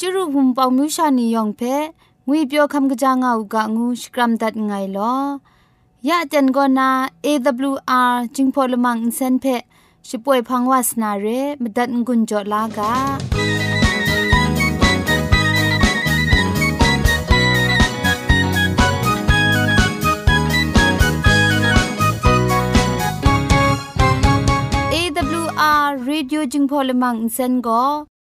จุรุภุมปองมิวชานียองเพงวยเปียวคำกะจางอูกะงูสกรัมดัดไงลอยะจันกอนา AWR จิงพอลมังอินเซนเพช่วยพังวาสนาเรมดัดงุนจอลากา AWR Radio จึงพอลมังอินเซน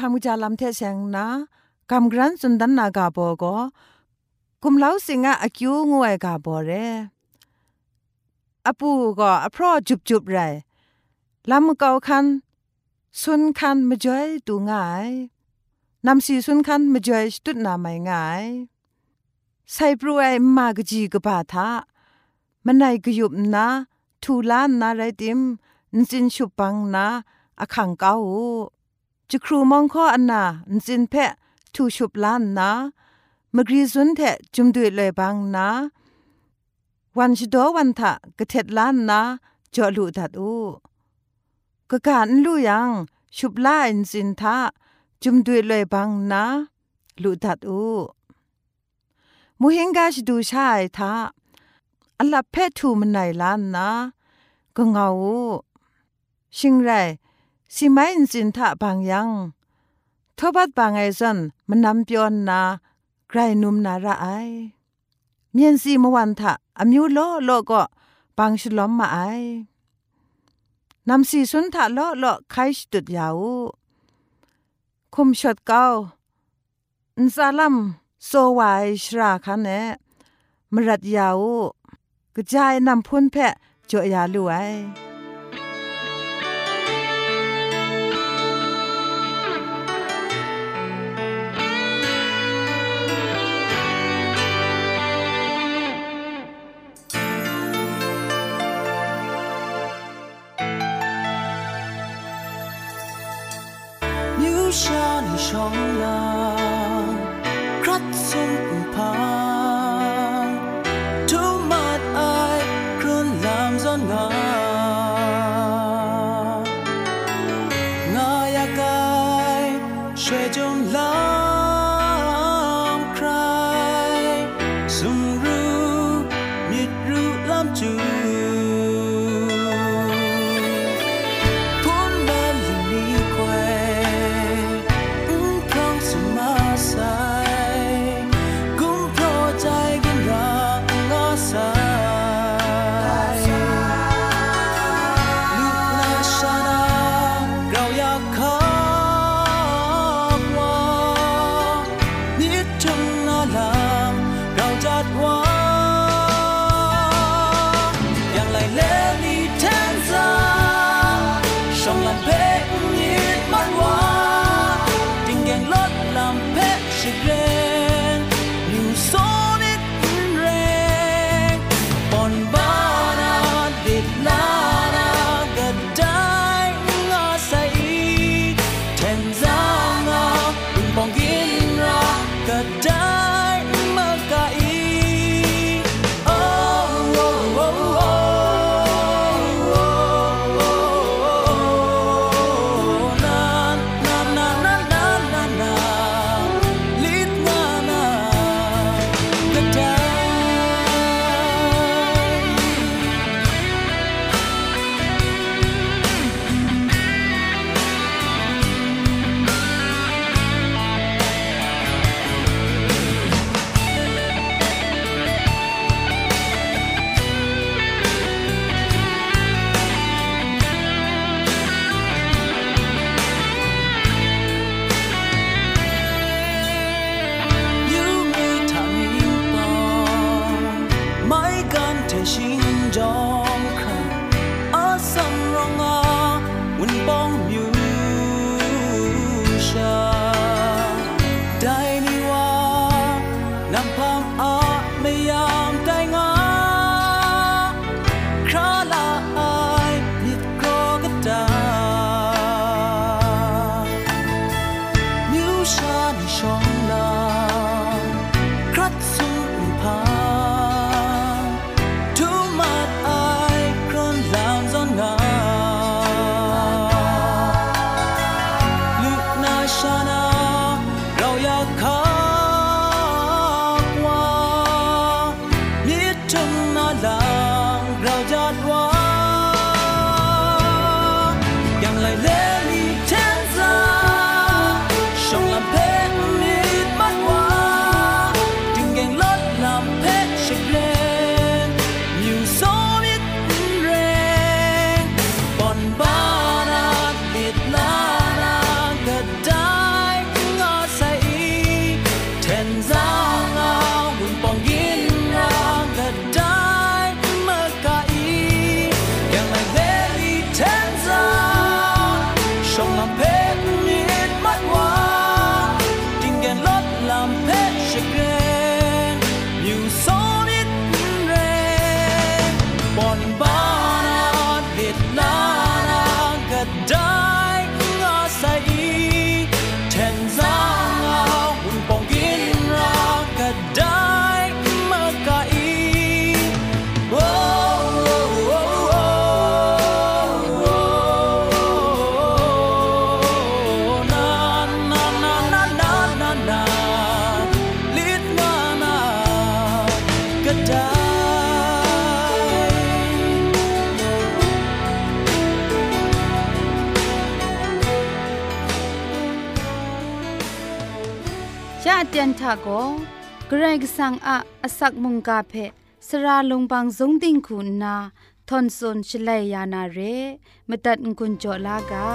คำกุจาลำเทเสงนะคำกรันสุนดันนากาโบก็กุมเล้าสิงะอคิวงวยกาโบเรอปูก็อพรอจุบจุบไรลำเกาคันสุนคันมาจอยตูง่ายนำสีสุนคันมาจอยตุดนาไม่ง่ายใส่ปรวยมากจีกบาทามันไหนกยุบนะทูลานนาไรติมนินชุปังนาอคังเกา จะครูมองข้ออันนาจินเพะทูชุบล้านนะมกรีซุนเทจุมดุยเลยบางนะวันชดวันทะกะเท็ดล้านนะจอลูดัดอูกะการลู่ยังชุบล้านจินทะจุมดุยเลยบางนะลูดัดอูมูเฮงกาชดูชายทะอัลลับเพทูมันไหนล้านนะก็เงาชิงไร สิไม่อินสินทะบางยังทบัดบางไอซันมันนำเปียนนาไกรนุมนาระไอเมียนสีมวันทะอมิวโลโลก็บางฉลอมมาไอนำสีสุนทะโลโลไคสตุดยาวคุมชดเก้าอินซาลัมโซวายชราคันเนมรัดยาวกระจายนำพุ่นเพะจอยาลุไอ 重要 ชาเตียนทาโกเกรกสังอะอสักมุงกาเพสราลงบางสงติงคุณนาทอนซนชลัยยานาเรมตัดกุญจลากา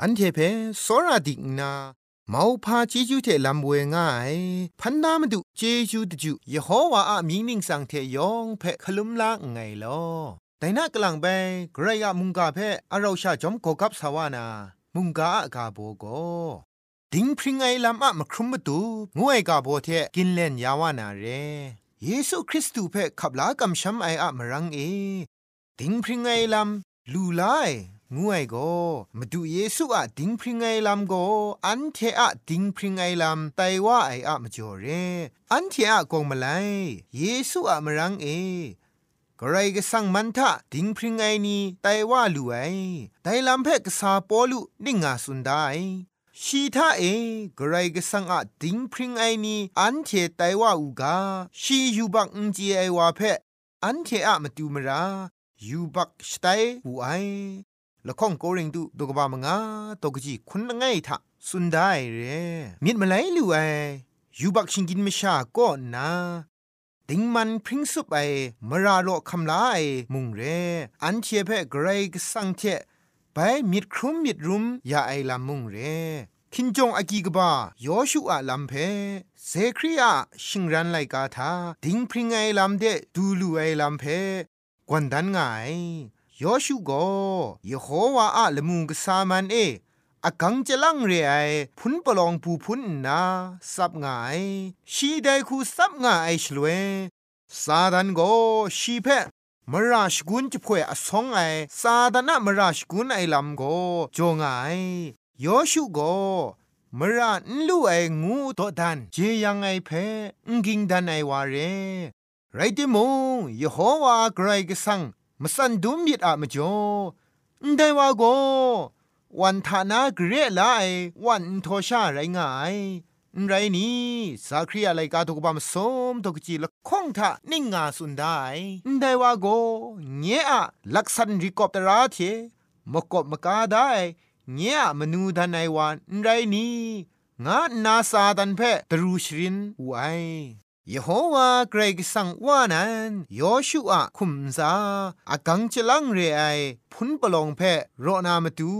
อันเทเพสราดิกนา เมาพาเจจูเทลำเวง่ายพันนามาดุเจจูตจูยะโฮวาอะมีนิงสังเทยองเพคลุมลาไงลอแต่น่ากลังไปกระยะมุงกาเพอเราชาจอมกกับสาวานามุงกาอากาโบโกดิงพริงไงลำอะมาครุมมาตูงวยกาโบเทกินเล่นยาวานาเรเยซูคริสต์เพขับลากำช้ำไออะมรังเอดิงพริงไงลำลูไล งวยโกมาดูเยซูอะดิงพริงไงลำโกอันเทอะดิงพริงไงลำไตว่าไออะมาจ่อเรอันเทอะกงมาไลเยซูอะมารังเอกระไรก็สั่งมันทะดิงพริงไงนี้ไตว่าลูไอไตลำเพกษาปอลุนิ่งาสุนได้ชีทาเอกระไรก็สั่งอะดิงพริงไอนี้อันเทไตว่าอูกาชียูบักอุจเจไอวาเพอันเทอะมาดูมรายูบักสไตอูไอ ละข้องโกริงดูตกบามงาตกจีคุณละไงทะสุนได้เรมิดมาไลลูไอยูบักชิงกินไม่ชาก็นาดิงมันพริ้งสุบไอมราโลคำลาไอมุงเร อันเทียเพกรกสังเทไปมิดครุมมิดรุมยาไอลำมุงเร คินจงอากีกบายอชูอาลัมเพเซครีอาชิงรันไลกาทาดิงพริงไอลัมเดดูลูไอลัมเพกวนดันไง ยอชูโกยโฮวาอะละมุกสามันเออากังจะลังเรไอพุนปลองปูพุนนาสับงายชีไดคูสับงายชลเวซาดันโกชีเพมราชกุนจะพ่วยอสองไอซาดานะมราชกุนไอลำโกจงไอยอชูโกมรานลูไองูโตดันเจยังไอเพงกิงดันไอวาเรไรติมงยโฮวาไกรกสัง มสันดุมยิดอะมจ่อได้ว่าโกวันทานาเกรลไอวันโทชาไรงายไรนี้สาครีอะไรกาตุกบามสมตกจีละคงทะนิ่งงาสุนได้ได้ว่าโกเงี้ยะลักษันริกอบตราเทมกบมกาได้เงี้ยมนูดันไอวันไรนี้งานาซาดันเพตรูชรินไว ยโฮวาเกรกสังว่านั้นยอชูอะคุมซาอากังจะลังเรไอพุนปลองเพโรนามาตู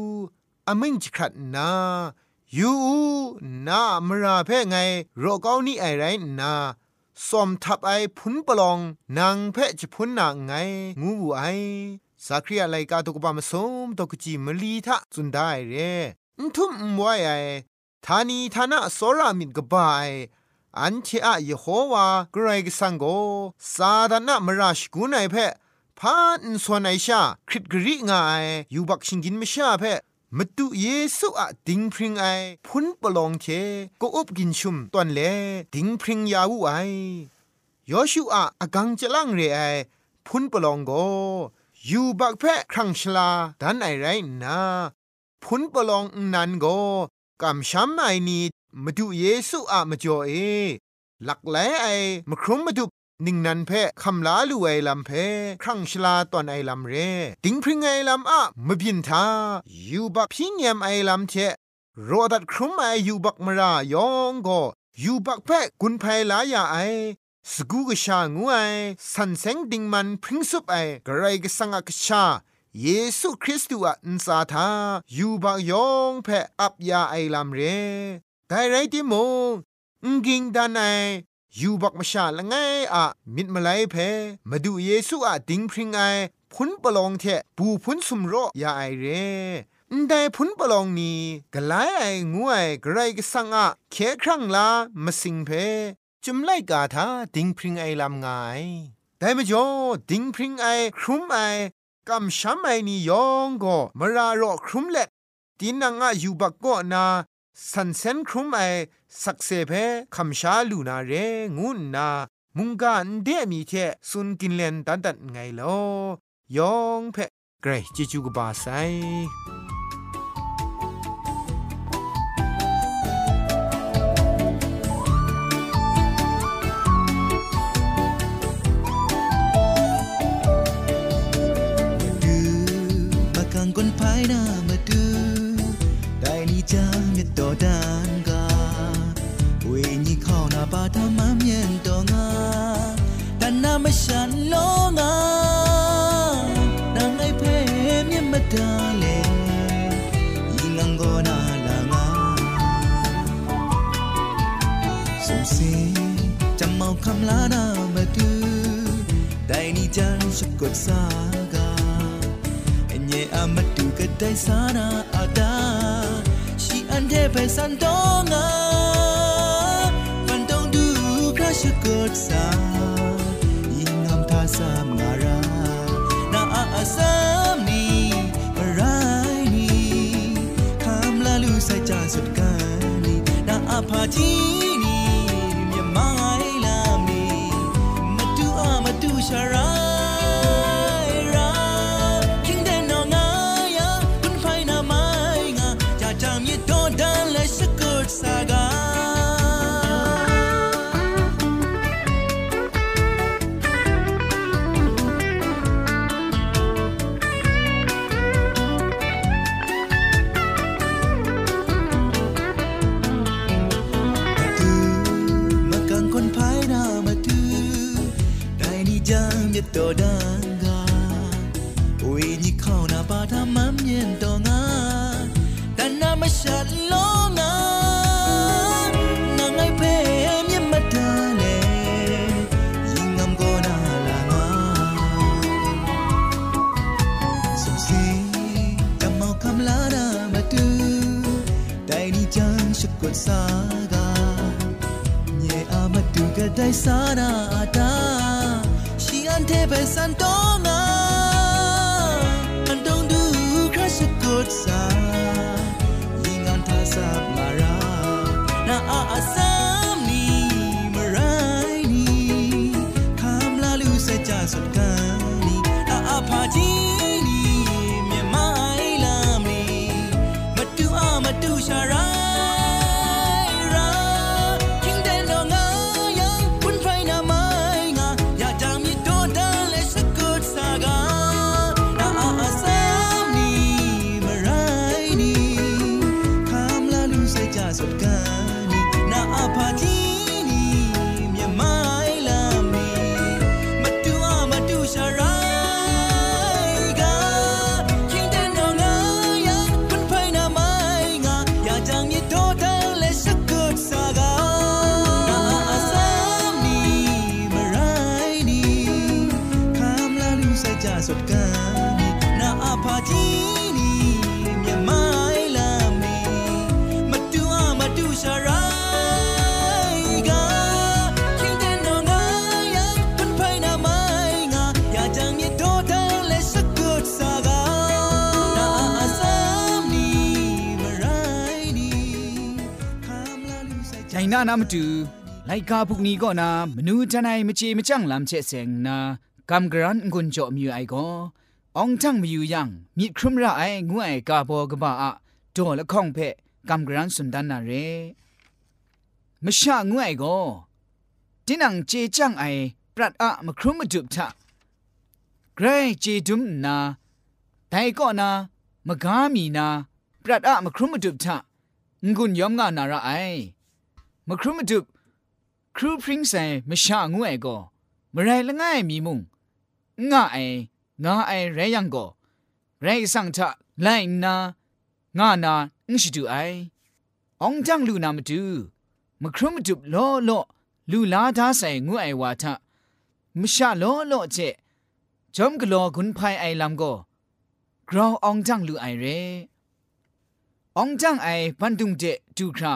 อมิงจิครัดนายูนามราเพ่ไงโรเกานี่ไอไรนาสมทับไอพุนปลองนางเพ่จะพุนนางไง งูบูไอสักครีอะไรกาตุกบามสมตกจีมลีทะจุนได้เรทุมมวไอทานีทานะสรามิดกบาย อันเชอะเยโฮวากรกสังโกซาดานะมราชกุนไอเพ่พานส่วนไอชาคริตกรีงายยูบักชิงกินมชาเพ่มาดูเยซูอะดิงพริงไอพุนปลองเชก็อบกินชุมตอนเลดิงพริงยาวูไอยอชูอะอกังจะลังเรไอพุนปลองโกยูบักเพครังชลาดันไอไรนาพุนปลองนันโกกำช้ำไอนี มาดูเยซูอะมาจ่อเอหลักไหลไอมาครุมมาดูนิ่งนันเพคำลาลูไอลำเพครั้งชลาตอนไอลำเร ติงพริงไอลำอะมบินทายูบักพิงยมไอลำเทรอดัดครุมไอยูบักมรายองก็ยูบักเพกุนไพลายาไอสกูกชางูไอสันเซงดิงมันพริงซุปไอกระไรกสังกชาเยซูคริสต์อะอินซาทายูบักยองเพอับยาไอลำเร แต่ไรติโมงกิงดานไอยูบักมาชาละไงอะมิดมาไลเพมาดูเยซูอะดิงพริงไอพุนปลองเทปูพุนสุมโรยาไอเรแต่พุนปลองนี้กลายไองวยไกรกสังอะเคครั้งลามาสิงเพจุมไลกาทาดิงพริงไอลำไงแต่มจ่อดิงพริงไอครุมไอกำช้ำไอนี่ยองก็มารารอครุมเล็ดตีนังอะยูบักก็นา สันเซนครุมไอสักเซเพคำชาลูนาเรงุนนา มุงกาอันเดมีเทสุนกินเลนตันตันไงลอยองเพเกรจิจูกบาไซ a เมตูไลกาพุกนี้ก็นามนูจันไอมจีมจังลำเชเซงนากำกรันกุนจอมอไอก็องจังมีอยู่ยังมีครุมระไองวยกาโบกบ้าอะโดละข้องเพกำกรันสุนดันนาเรมชางวยก็ดินังเจจังไอปรัดอะมครุมมาจุบทะเกรเจดุมนาแต่ก็นามกามีนา ปรัดอะมครุมมาจุบทะงุนยอมงานาระไอ มครุมดุบครูพริ้งใส่มชางวยก็มไรละง่ายมีมุงง่าไองาไอไรยังก็ไรสังทะไลนาง่านาอิชดูไอองจังลูนามาดูมครุมดุบล้อล้อลูลาดาใส่งวยวาทะมชาล้อล้อเจจอมกลอกุนภายไอลำก็กราวองจังลูไอเรองจังไอปันตุงเจดูครา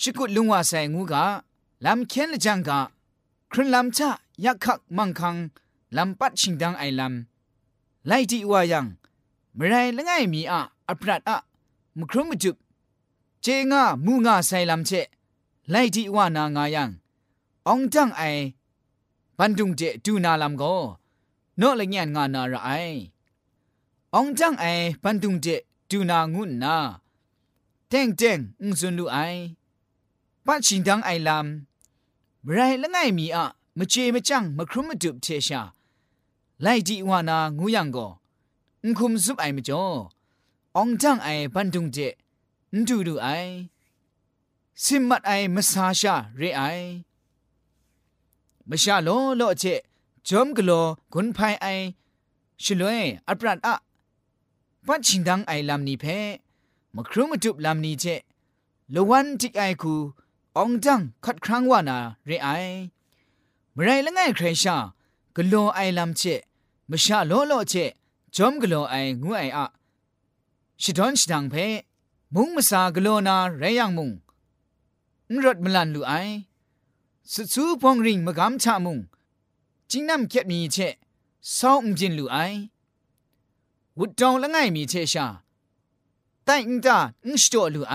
ชิกุลุงว่าใส่งูกะลำเคียนละจังกะครุนลำชะยักขักมังคังลำปัดชิงดังไอลำไล่ที่ว่ายังเมื่อไรละไงมีอะอัปรัดอะมครุมจุบเจงามูงาใส่ลำเชไล่ที่ว่านางายังองจังไอปันดุงเจดูนาลำก็โนละเงียนงานาระไอองจังไอปันดุงเจดูนางุนนาเต็งเต็งอุ้งซุนลูไอ ปัดชิงดังไอลำไรละไงมีอะมเจมจังมครุมมดุบเทชาไลดีวานางูยังก็อุคุมซุบไอมจ่อองจังไอปันดุงเจนดูดูไอสิมัดไอมสาชาเรไอมชาโลโลเจจอมกโลกุนภายไอชลวยอัปรัดอะปัดชิงดังไอลำนี้เพมครุมดุบลำนี้เจลวันจิกไอคู องจังคัดครั้งว่านาเรไอเมื่อไรละไงใครชากลัวไอลำเชมชาโลโลเชจอมกลัวไองูไออะชิดอนชิดังเพมุงมาสากลัวนาเรยังมุงรถมลันลูไอสุดสูปองริงมากำชามุงจิงน้ำเก็บมีเชซองจินลูไอวุดจองละไงมีเชชาแต่อิงตาอิงสโตลูไอ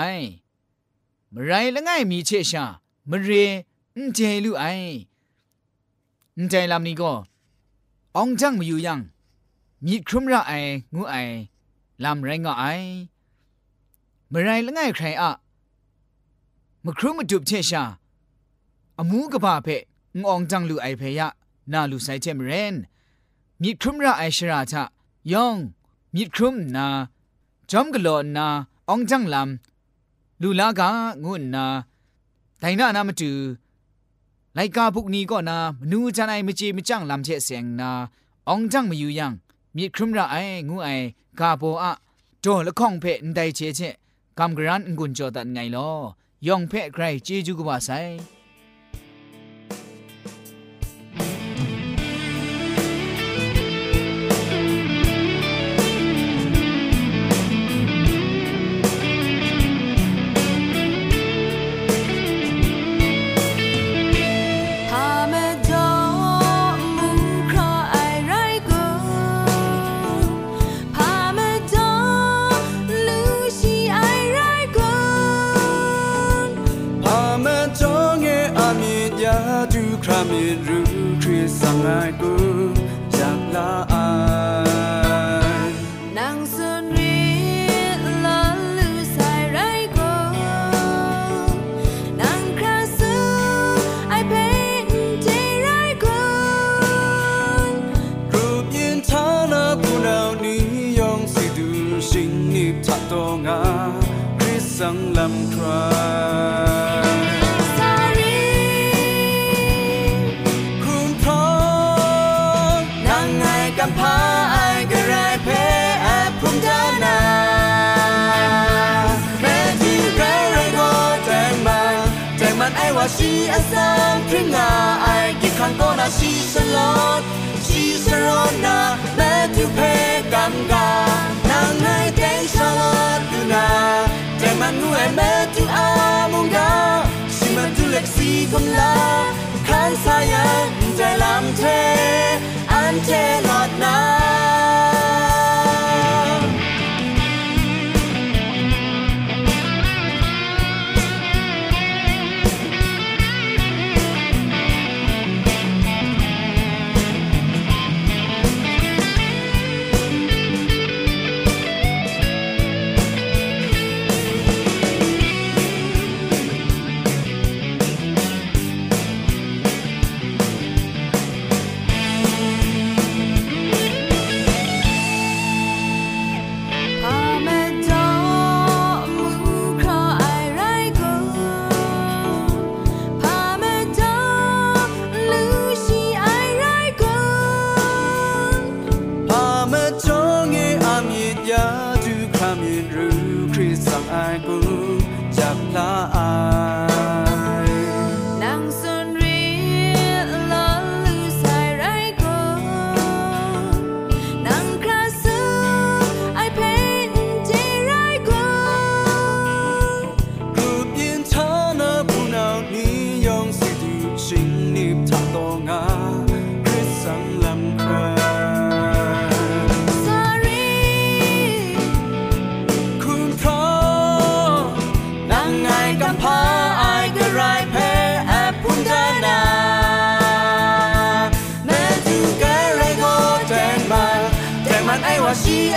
มไรละไงมีเชชามเรนเจลูไอนใจลำนี้ก็องจังมาอยู่ยังมีครุมระไองูไอลำไรงอไอมไรละไงใครอะมครุมมาดุบเชชาอมูกะบาเพงองจังลูไอเพยะนาลูไซเจมเรนมีครุมระไอชราทะยองมีครุมนาจอมกะโลนาองจังลำ လူလာကငုနာဒိုင်နာနာမတူလိုက်ကာဘုတ်နီကောနာမနူးချနိုင်မချေမကြန့်လမ်ချက်ဆင်နာအောင်ကြန့်မယူယံမြေခရမရအိုင်ငုအိုင်ကာဘောအတော်လခေါင်ဖဲ့အန်တိုင်ချေချက်ကမ်ဂရန်ငွန်ကြောတန်ငိုင်လောယောင်ဖဲ့ဂရိုင်ဂျေဂျူကပါဆိုင် งล ชีสลอดชีสรอนาแม้ที่เพกัมกานั่งไงแดงชาลอดดูนา manu e me tu amunga si man tu leksi kom la kan saya dalam te ante lot na ว่าชี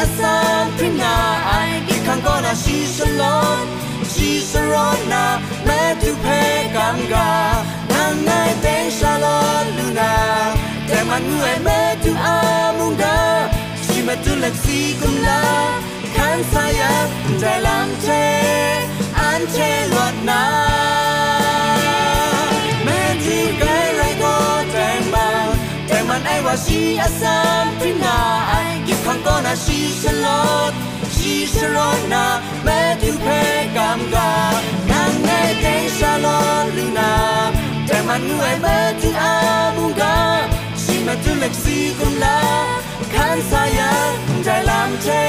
a something I get can go na she's alone she's alone na me to pay ganga nang ngai ten shalom luna te man ngue me to amunda she me to let see kum la kan saya te lam te an te lot na me to gai lai go te man te man ai wa she a something I gonna she's a lot she's a lot na met you pay gam ga nang ngai dei sha lo lu na te man nu ai met you a bu ga she met to like see kum la kan sa ya dai lam che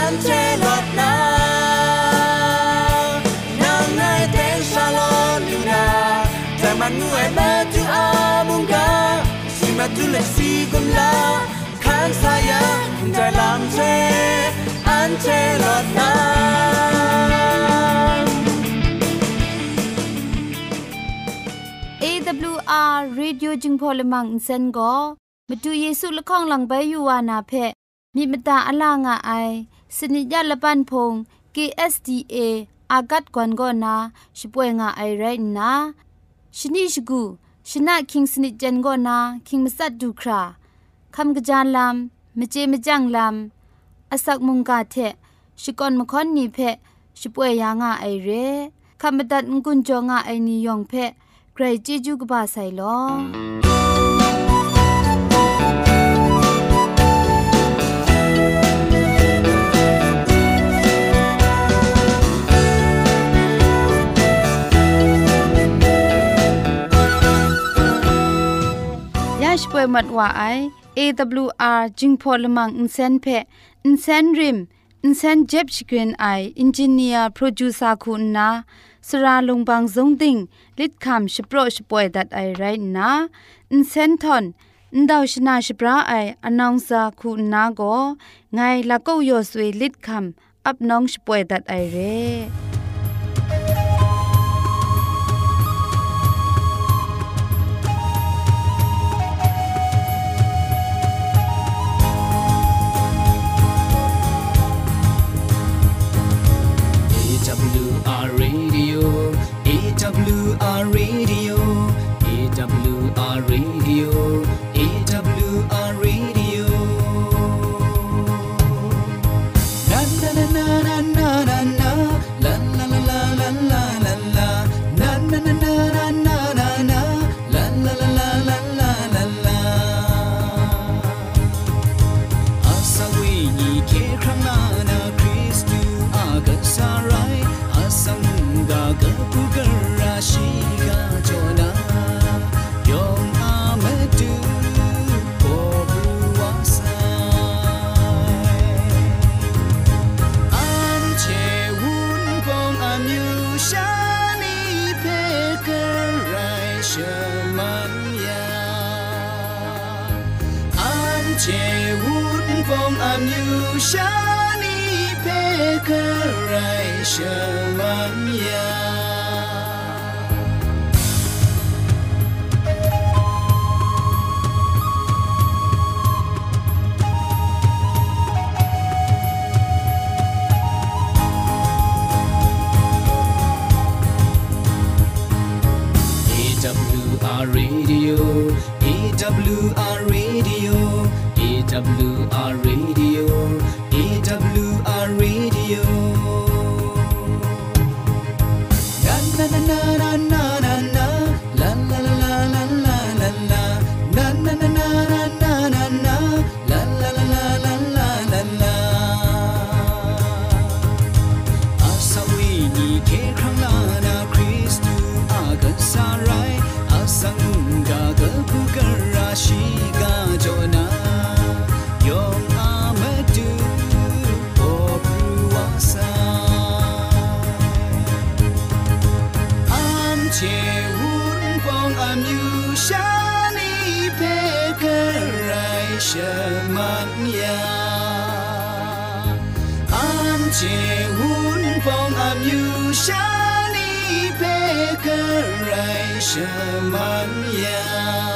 an che lot na nang ngai dei sha lo lu na te man nu ai met you a bu ga she met to like see kum la lamse ante lot na AWR Radio Jingpho Lamang Insen go မတူเยဆုလခေါင်လံဘဲယူဝါနာဖဲမိမတာအလာငါအိုင်စနိကြလပန်ဖုံ KSTA อากัดกวนกอนาช่วยงาไอไรนะชนิชกูชนะคิงสนิจันกอนาคิงมัสัดดูคราคำกระจานลำ มเจมจังลำอาศักมุงกาเทชิกอนมค่อนนีเพช่วยยางาไอเรคำบัดงกุนจงาไอนิยองเพใครจีจูกบาไซลอ วยมัดว่าไอ AWR จิงพอลมังอินเซนเพอินเซนริมอินเซนเจ็บชกรีนไออินจิเนียร์โปรดิวซาคุณนาสราลงบางซงดิงลิดคำชโปรชป่วยดัดไอไรนาอินเซนทอนอินดาวชนาชปราไออนองซาคุณนาโกไงละก็ยอสวยลิดคำอับน้องชป่วยดัดไอเร่ are 舍利贝堪而美舍玛。